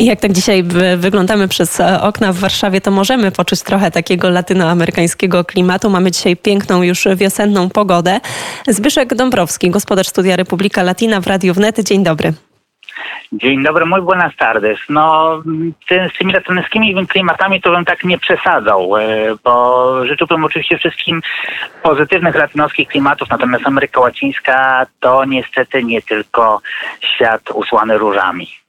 I jak tak dzisiaj wyglądamy przez e, okna w Warszawie, to możemy poczuć trochę takiego latynoamerykańskiego klimatu. Mamy dzisiaj piękną już wiosenną pogodę. Zbyszek Dąbrowski, gospodarz Studia Republika Latina w Radiu Wnet. Dzień dobry. Dzień dobry, mój buenas tardes. No, z tymi latynoskimi klimatami to bym tak nie przesadzał, e, bo życzyłbym oczywiście wszystkim pozytywnych latynoskich klimatów, natomiast Ameryka Łacińska to niestety nie tylko świat usłany różami.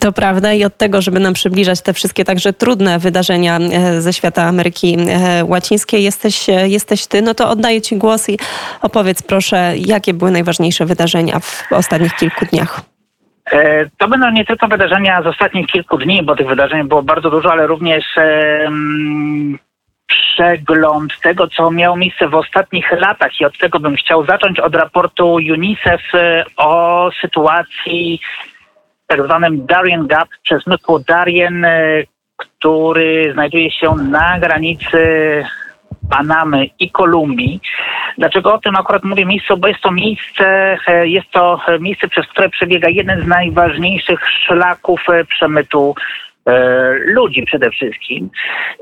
To prawda i od tego, żeby nam przybliżać te wszystkie także trudne wydarzenia e, ze świata Ameryki e, Łacińskiej, jesteś, e, jesteś ty. No to oddaję ci głos i opowiedz proszę, jakie były najważniejsze wydarzenia w ostatnich kilku dniach. To będą nie tylko wydarzenia z ostatnich kilku dni, bo tych wydarzeń było bardzo dużo, ale również um, przegląd tego, co miało miejsce w ostatnich latach i od tego bym chciał zacząć od raportu UNICEF o sytuacji tak zwanym Darien Gap, przesmyku Darien, e, który znajduje się na granicy Panamy i Kolumbii. Dlaczego o tym akurat mówię miejsce? Bo jest to miejsce, e, jest to miejsce, przez które przebiega jeden z najważniejszych szlaków e, przemytu E, ludzi przede wszystkim.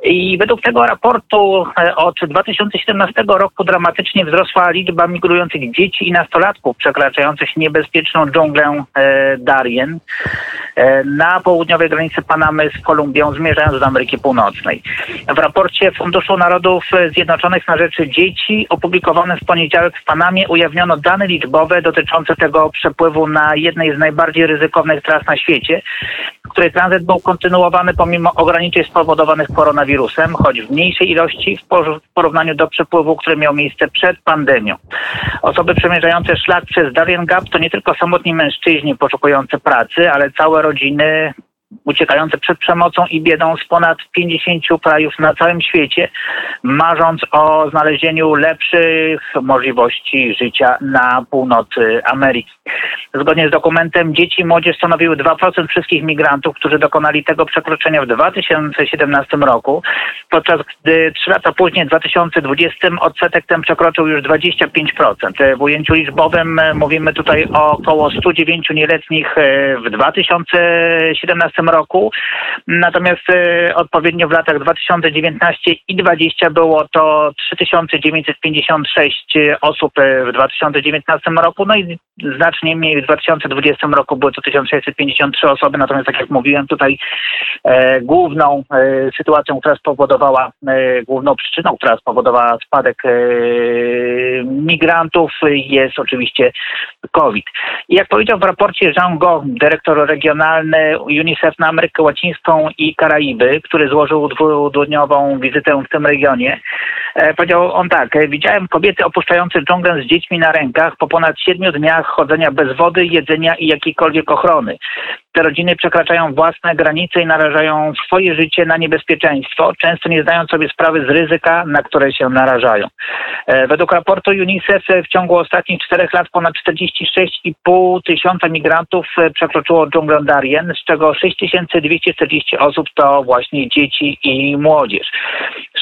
I według tego raportu e, od 2017 roku dramatycznie wzrosła liczba migrujących dzieci i nastolatków przekraczających niebezpieczną dżunglę e, Darien na południowej granicy Panamy z Kolumbią, zmierzając do Ameryki Północnej. W raporcie Funduszu Narodów Zjednoczonych na rzeczy dzieci opublikowanym w poniedziałek w Panamie ujawniono dane liczbowe dotyczące tego przepływu na jednej z najbardziej ryzykownych tras na świecie, której tranzyt był kontynuowany pomimo ograniczeń spowodowanych koronawirusem, choć w mniejszej ilości w porównaniu do przepływu, który miał miejsce przed pandemią. Osoby przemierzające szlak przez Darien Gap to nie tylko samotni mężczyźni poszukujący pracy, ale całe rodziny, uciekające przed przemocą i biedą z ponad 50 krajów na całym świecie, marząc o znalezieniu lepszych możliwości życia na północy Ameryki. Zgodnie z dokumentem dzieci i młodzież stanowiły 2% wszystkich migrantów, którzy dokonali tego przekroczenia w 2017 roku, podczas gdy 3 lata później, w 2020, odsetek ten przekroczył już 25%. W ujęciu liczbowym mówimy tutaj o około 109 nieletnich w 2017 roku. Natomiast e, odpowiednio w latach 2019 i 2020 było to 3956 osób e, w 2019 roku, no i znacznie mniej w 2020 roku były to 1653 osoby, natomiast tak jak mówiłem tutaj e, główną e, sytuacją, która spowodowała, e, główną przyczyną, która spowodowała spadek e, migrantów jest oczywiście COVID. I jak powiedział w raporcie Jean Go, dyrektor regionalny UNICEF na Amerykę Łacińską i Karaiby, który złożył dwudniową wizytę w tym regionie. E, powiedział on tak, e, widziałem kobiety opuszczające dżunglę z dziećmi na rękach po ponad siedmiu dniach chodzenia bez wody, jedzenia i jakiejkolwiek ochrony. Te rodziny przekraczają własne granice i narażają swoje życie na niebezpieczeństwo, często nie zdając sobie sprawy z ryzyka, na które się narażają. E, według raportu UNICEF w ciągu ostatnich czterech lat ponad 46,5 tysiąca migrantów przekroczyło dżunglę Darien, z czego 6240 osób to właśnie dzieci i młodzież.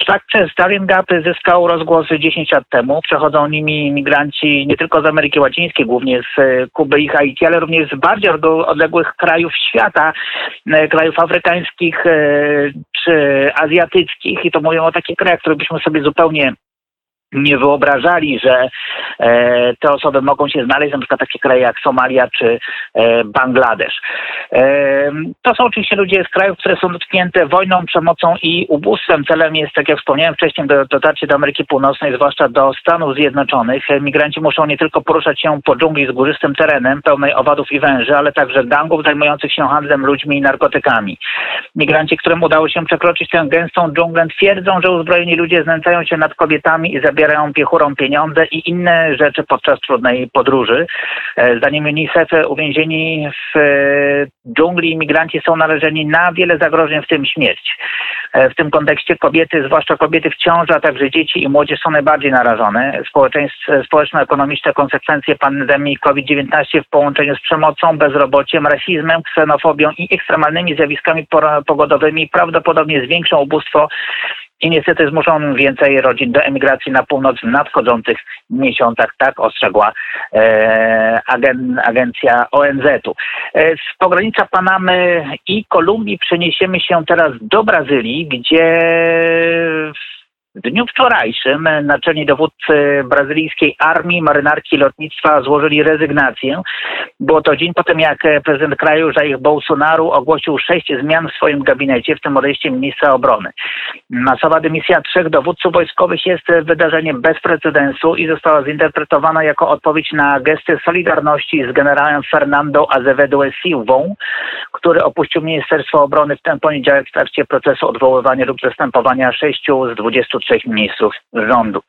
Szlak przez Darien Gap zyskał rozgłos 10 lat temu. Przechodzą nimi migranci nie tylko z Ameryki Łacińskiej, głównie z Kuby i Haiti, ale również z bardziej odległych krajów świata, e, krajów afrykańskich e, czy azjatyckich. I to mówią o takich krajach, które byśmy sobie zupełnie nie wyobrażali, że e, te osoby mogą się znaleźć, na przykład takie kraje jak Somalia czy e, Bangladesz. E, to są oczywiście ludzie z krajów, które są dotknięte wojną, przemocą i ubóstwem. Celem jest, tak jak wspomniałem wcześniej, do, dotarcie do Ameryki Północnej, zwłaszcza do Stanów Zjednoczonych. Migranci muszą nie tylko poruszać się po dżungli z górzystym terenem, pełnej owadów i węży, ale także gangów zajmujących się handlem ludźmi i narkotykami. Migranci, którym udało się przekroczyć tę gęstą dżunglę, twierdzą, że uzbrojeni ludzie znęcają się nad kobietami i zabierają zabierają piechurą pieniądze i inne rzeczy podczas trudnej podróży. E, zdaniem UNICEF uwięzieni w e, dżungli imigranci są narażeni na wiele zagrożeń, w tym śmierć. E, w tym kontekście kobiety, zwłaszcza kobiety w ciąży, a także dzieci i młodzież są najbardziej narażone. Społeczno-ekonomiczne konsekwencje pandemii COVID-19 w połączeniu z przemocą, bezrobociem, rasizmem, ksenofobią i ekstremalnymi zjawiskami pogodowymi prawdopodobnie zwiększą ubóstwo i niestety zmuszą więcej rodzin do emigracji na północ w nadchodzących miesiącach, tak ostrzegła e, agen, agencja ONZ-u. E, z pogranicza Panamy i Kolumbii przeniesiemy się teraz do Brazylii, gdzie w dniu wczorajszym naczelni dowódcy brazylijskiej armii, marynarki lotnictwa złożyli rezygnację. Było to dzień po tym, jak prezydent kraju Jair Bolsonaro ogłosił sześć zmian w swoim gabinecie, w tym odejście ministra obrony. Masowa dymisja trzech dowódców wojskowych jest wydarzeniem bez precedensu i została zinterpretowana jako odpowiedź na gesty solidarności z generałem Fernando Azevedo Silvą, który opuścił Ministerstwo Obrony w ten poniedziałek w trakcie procesu odwoływania lub zastępowania sześciu z 23 ministrów rządu.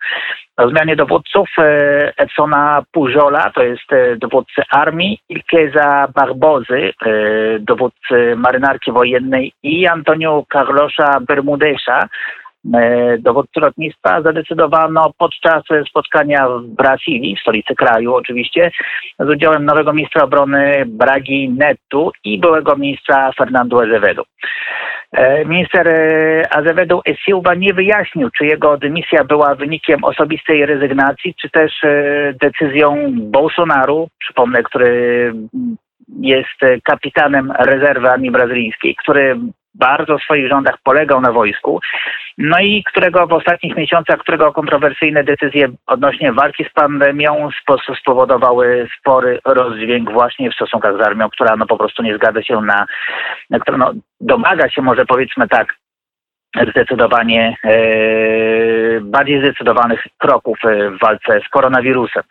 O zmianie dowódców e, Edsona Pujola, to jest e, dowódcy armii, Ilkeza Barbozy, e, dowódcy marynarki wojennej i Antonio Carlosa Bermudesza, dowódcy lotnictwa zadecydowano podczas spotkania w Brazylii, w stolicy kraju oczywiście, z udziałem nowego ministra obrony Bragi Nettu i byłego ministra Fernando Azevedo. E, minister e, Azevedo Silva nie wyjaśnił, czy jego dymisja była wynikiem osobistej rezygnacji, czy też e, decyzją Bolsonaru, przypomnę, który jest kapitanem rezerwy armii brazylijskiej, który bardzo w swoich rządach polegał na wojsku, no i którego w ostatnich miesiącach, którego kontrowersyjne decyzje odnośnie walki z pandemią spowodowały spory rozdźwięk właśnie w stosunkach z armią, która no po prostu nie zgadza się na, która no domaga się może powiedzmy tak zdecydowanie e, bardziej zdecydowanych kroków e, w walce z koronawirusem.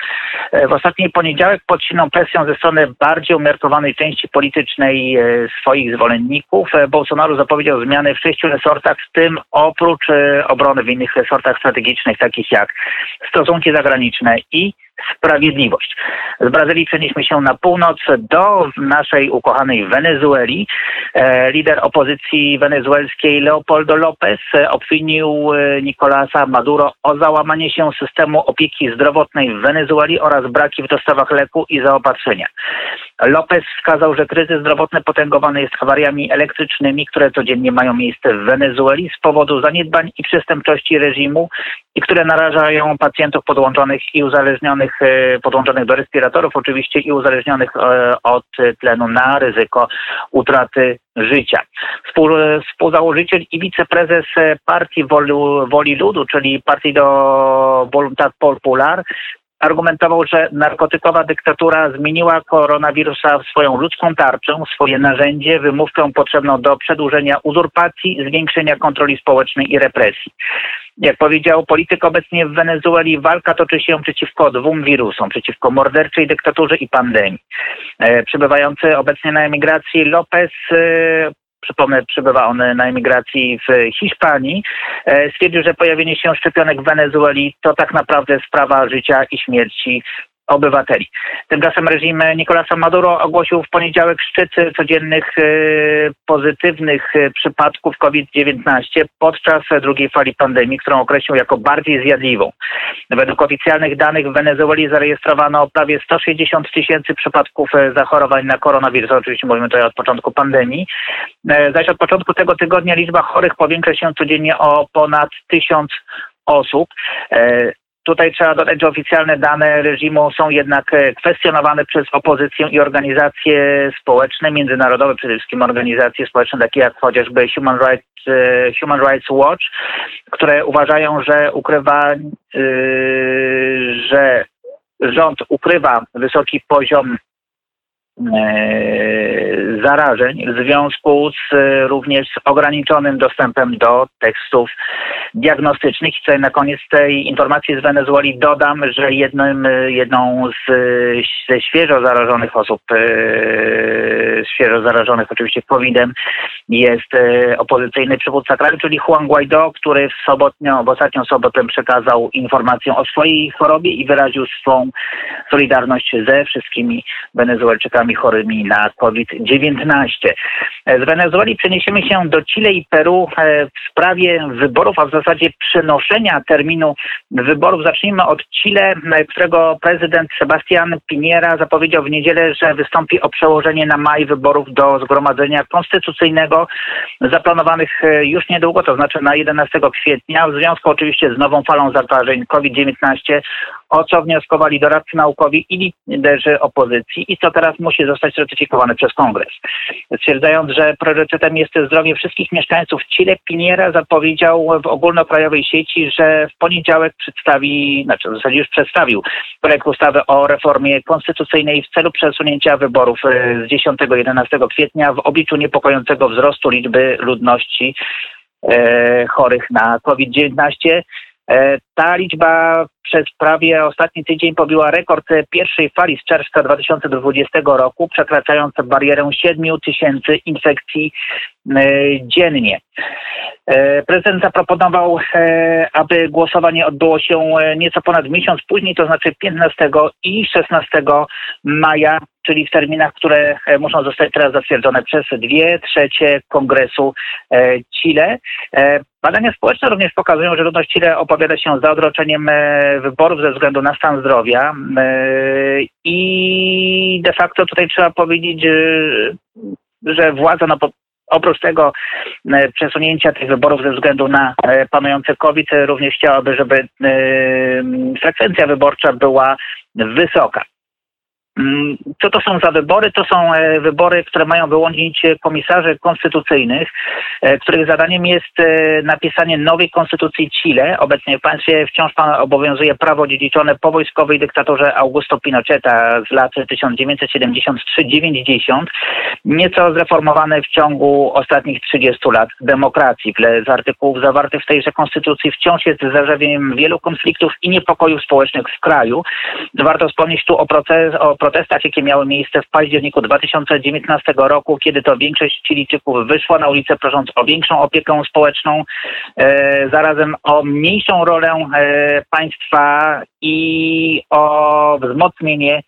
E, w ostatni poniedziałek pod silną presją ze strony bardziej umiarkowanej części politycznej swoich zwolenników Bolsonaro zapowiedział zmiany w sześciu resortach, w tym oprócz obrony w innych resortach strategicznych, takich jak stosunki zagraniczne i sprawiedliwość. Z Brazylii przenieśmy się na północ do naszej ukochanej Wenezueli. E, lider opozycji wenezuelskiej Leopoldo López obwinił e, Nicolasa Maduro o załamanie się systemu opieki zdrowotnej w Wenezueli oraz braki w dostawach leku i zaopatrzenia. Lopez wskazał, że kryzys zdrowotny potęgowany jest awariami elektrycznymi, które codziennie mają miejsce w Wenezueli z powodu zaniedbań i przestępczości reżimu i które narażają pacjentów podłączonych i uzależnionych, e, podłączonych do respiratorów oczywiście i uzależnionych e, od tlenu na ryzyko utraty życia. Współ, współzałożyciel i wiceprezes partii Woli, Woli Ludu, czyli partii do Voluntat Popular, argumentował, że narkotykowa dyktatura zmieniła koronawirusa w swoją ludzką tarczę, swoje narzędzie, wymówkę potrzebną do przedłużenia uzurpacji, zwiększenia kontroli społecznej i represji. Jak powiedział polityk obecnie w Wenezueli, walka toczy się przeciwko dwóm wirusom, przeciwko morderczej dyktaturze i pandemii. E, obecnie na emigracji Lopez e, przypomnę, przebywa on na emigracji w Hiszpanii, e, stwierdził, że pojawienie się szczepionek w Wenezueli to tak naprawdę sprawa życia i śmierci obywateli. Tymczasem reżim Nicolasa Maduro ogłosił w poniedziałek szczyt codziennych e, pozytywnych e, przypadków COVID-19 podczas drugiej fali pandemii, którą określił jako bardziej zjadliwą. Według oficjalnych danych w Wenezueli zarejestrowano prawie 160 tysięcy przypadków e, zachorowań na koronawirus. Oczywiście mówimy tutaj od początku pandemii. Zaś od początku tego tygodnia liczba chorych powiększa się codziennie o ponad tysiąc osób. Tutaj trzeba dodać, że oficjalne dane reżimu są jednak e, kwestionowane przez opozycję i organizacje społeczne, międzynarodowe, przede wszystkim organizacje społeczne takie jak chociażby Human Rights, e, Human Rights Watch, które uważają, że ukrywa, yy, że rząd ukrywa wysoki poziom E, zarażeń w związku z e, również z ograniczonym dostępem do tekstów diagnostycznych. I tutaj na koniec tej informacji z Wenezueli dodam, że jednym, jedną z, ze świeżo zarażonych osób, e, świeżo zarażonych oczywiście COVID-em jest opozycyjny przywódca kraju, czyli Juan Guaido, który w, sobotnią, w ostatnią sobotę przekazał informację o swojej chorobie i wyraził swą solidarność ze wszystkimi Wenezuelczykami chorymi na COVID-19. Z Wenezueli przeniesiemy się do Chile i Peru w sprawie wyborów, a w zasadzie przenoszenia terminu wyborów. Zacznijmy od Chile, którego prezydent Sebastián Piñera zapowiedział w niedzielę, że wystąpi o przełożenie na maj wyborów do Zgromadzenia Konstytucyjnego zaplanowanych już niedługo, to znaczy na 11 kwietnia, w związku oczywiście z nową falą zakażeń COVID-19, o co wnioskowali doradcy naukowi i liderzy opozycji i co teraz musi zostać ratyfikowane przez Kongres. Stwierdzając, że priorytetem jest zdrowie wszystkich mieszkańców Chile, Piniera zapowiedział w ogólnokrajowej sieci, że w poniedziałek przedstawi, znaczy w zasadzie już przedstawił projekt ustawy o reformie konstytucyjnej w celu przesunięcia wyborów z 10-11 kwietnia w obliczu niepokojącego wzrostu liczby ludności e, chorych na COVID-19. E, ta liczba przez prawie ostatni tydzień pobiła rekord pierwszej fali z czerwca 2020 roku, przekraczając barierę 7 tysięcy infekcji e, dziennie. E, prezydent zaproponował, aby głosowanie odbyło się nieco ponad miesiąc później, to znaczy 15 i 16 maja, czyli w terminach, które muszą zostać teraz zatwierdzone przez dwie trzecie Kongresu Chile. Badania społeczne również pokazują, że ludność Chile opowiada się za odroczeniem e, wyborów ze względu na stan zdrowia e, i de facto tutaj trzeba powiedzieć, że władza no, oprócz tego e, przesunięcia tych wyborów ze względu na panujący COVID również chciałaby, żeby frekwencja wyborcza była wysoka. Mm, co to są za wybory? To są e, wybory, które mają wyłonić komisarzy konstytucyjnych, e, których zadaniem jest e, napisanie nowej konstytucji Chile. Obecnie w państwie wciąż obowiązuje prawo dziedziczone po wojskowej dyktatorze Augusto Pinocheta z lat 1973-90, nieco zreformowane w ciągu ostatnich 30 lat demokracji. Wiele z artykułów zawartych w tejże konstytucji wciąż jest zarzewieniem wielu konfliktów i niepokojów społecznych w kraju. Warto wspomnieć tu o, proces, o protestach, jakie miały miejsce w październiku 2019 roku, kiedy to większość Chilijczyków wyszła na ulicę prosząc o większą opiekę społeczną, e, zarazem o mniejszą rolę e, państwa i o wzmocnienie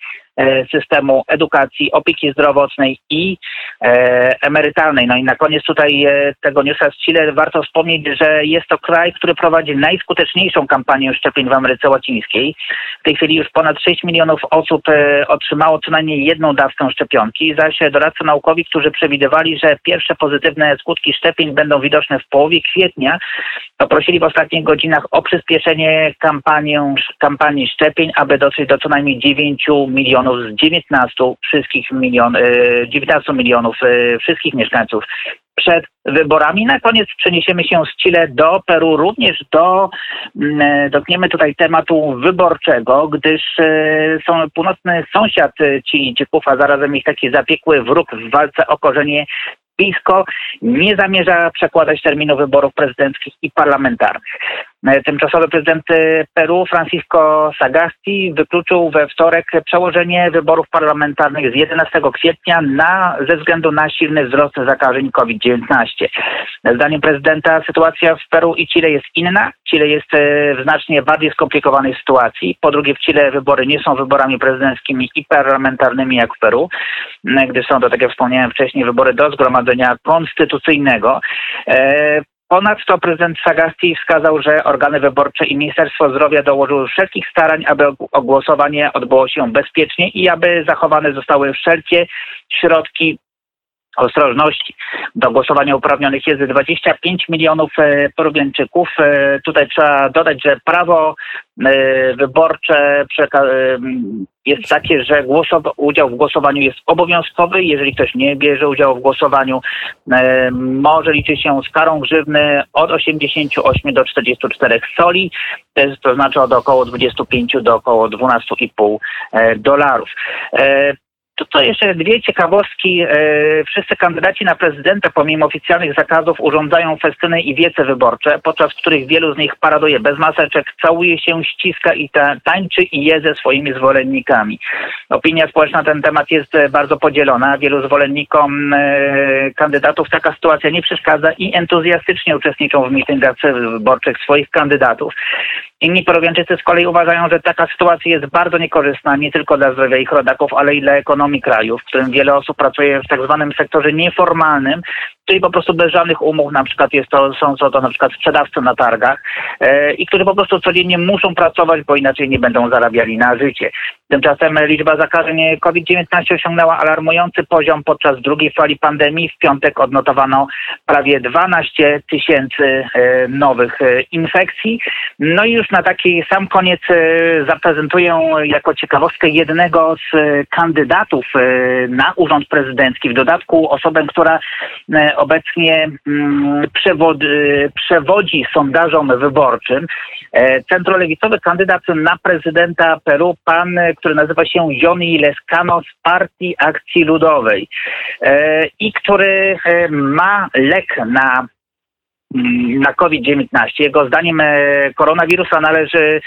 systemu edukacji, opieki zdrowotnej i e, emerytalnej. No i na koniec tutaj e, tego newsa z Chile warto wspomnieć, że jest to kraj, który prowadzi najskuteczniejszą kampanię szczepień w Ameryce Łacińskiej. W tej chwili już ponad 6 milionów osób otrzymało co najmniej jedną dawkę szczepionki, zaś doradcy naukowi, którzy przewidywali, że pierwsze pozytywne skutki szczepień będą widoczne w połowie kwietnia, poprosili w ostatnich godzinach o przyspieszenie kampanii, kampanii szczepień, aby dotrzeć do co najmniej 9 milionów milionów z 19 wszystkich milion, 19 e, milionów e, wszystkich mieszkańców przed wyborami. Na koniec przeniesiemy się z Chile do Peru, również do, mm, e, dotkniemy tutaj tematu wyborczego, gdyż są północny sąsiad Chilijczyków, a zarazem ich taki zapiekły wróg w walce o korzenie PiSko nie zamierza przekładać terminu wyborów prezydenckich i parlamentarnych. E, tymczasowy prezydent e, Peru Francisco Sagasti wykluczył we wtorek przełożenie wyborów parlamentarnych z 11 kwietnia na, ze względu na silny wzrost zakażeń COVID-19. Zdaniem prezydenta sytuacja w Peru i Chile jest inna. Chile jest e, w znacznie bardziej skomplikowanej sytuacji. Po drugie w Chile wybory nie są wyborami prezydenckimi i parlamentarnymi jak w Peru, gdyż są to, tak jak wspomniałem wcześniej, wybory do zgromadzenia konstytucyjnego. Ponadto prezydent Sagasti wskazał, że organy wyborcze i Ministerstwo Zdrowia dołożyły wszelkich starań, aby głosowanie odbyło się bezpiecznie i aby zachowane zostały wszelkie środki ostrożności. Do głosowania uprawnionych jest 25 milionów e, Peruwianczyków. E, tutaj trzeba dodać, że prawo e, wyborcze jest takie, że udział w głosowaniu jest obowiązkowy. Jeżeli ktoś nie bierze udziału w głosowaniu, może liczyć się z karą grzywny od 88 do 44 soli, to znaczy od około 25 do około 12,5 dolarów. To, jeszcze dwie ciekawostki. E, wszyscy kandydaci na prezydenta, pomimo oficjalnych zakazów, urządzają festyny i wiece wyborcze, podczas których wielu z nich paraduje bez maseczek, całuje się, ściska i ta, tańczy i je ze swoimi zwolennikami. Opinia społeczna na ten temat jest e, bardzo podzielona. Wielu zwolennikom e, kandydatów taka sytuacja nie przeszkadza i entuzjastycznie uczestniczą w mityngach wyborczych swoich kandydatów. Inni Peruwianczycy z kolei uważają, że taka sytuacja jest bardzo niekorzystna nie tylko dla zdrowia ich rodaków, ale i dla ekonomii kraju, w którym wiele osób pracuje w tak zwanym sektorze nieformalnym, czyli po prostu bez żadnych umów, na przykład jest to, są to na przykład sprzedawcy na targach e, i którzy po prostu codziennie muszą pracować, bo inaczej nie będą zarabiali na życie. Tymczasem liczba zakażeń COVID-19 osiągnęła alarmujący poziom podczas drugiej fali pandemii. W piątek odnotowano prawie 12 tysięcy e, nowych e, infekcji. No i już na taki sam koniec e, zaprezentuję jako ciekawostkę jednego z kandydatów na urząd prezydencki. W dodatku osobę, która obecnie mm, przewodzi sondażom wyborczym. Centrolewicowy kandydat na prezydenta Peru, pan który nazywa się Johnny Lescano z Partii Akcji Ludowej e, i który e, ma lek na na COVID-19. Jego zdaniem e, koronawirusa należy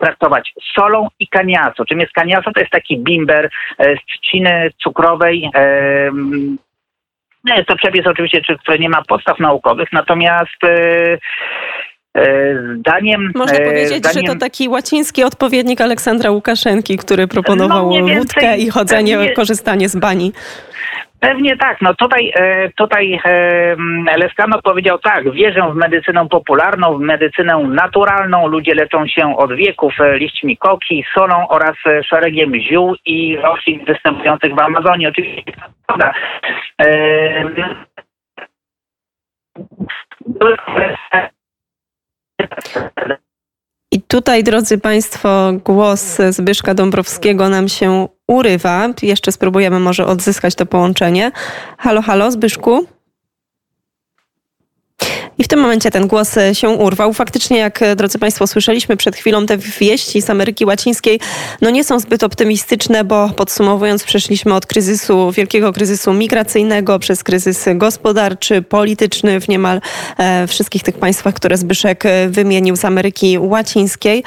traktować solą i kaniaso. Czym jest kaniaso? To jest taki bimber z trzciny cukrowej. Jest to przepis oczywiście, który nie ma podstaw naukowych, natomiast E, zdaniem... Można e, powiedzieć, zdaniem, że to taki łaciński odpowiednik Aleksandra Łukaszenki, który proponował no, wódkę i chodzenie, pewnie, korzystanie z bani. Pewnie tak. No tutaj, e, tutaj Leskano powiedział tak, wierzę w medycynę popularną, w medycynę naturalną. Ludzie leczą się od wieków liśćmi koki, solą oraz szeregiem ziół i roślin występujących w Amazonii. Oczywiście prawda. I tutaj, drodzy Państwo, głos Zbyszka Dąbrowskiego nam się urywa. Jeszcze spróbujemy może odzyskać to połączenie. Halo, halo, Zbyszku? I w tym momencie ten głos e, się urwał. Faktycznie, jak e, drodzy Państwo słyszeliśmy przed chwilą, te wieści z Ameryki Łacińskiej no nie są zbyt optymistyczne, bo podsumowując, przeszliśmy od kryzysu, wielkiego kryzysu migracyjnego przez kryzys gospodarczy, polityczny w niemal e, wszystkich tych państwach, które Zbyszek wymienił z Ameryki Łacińskiej.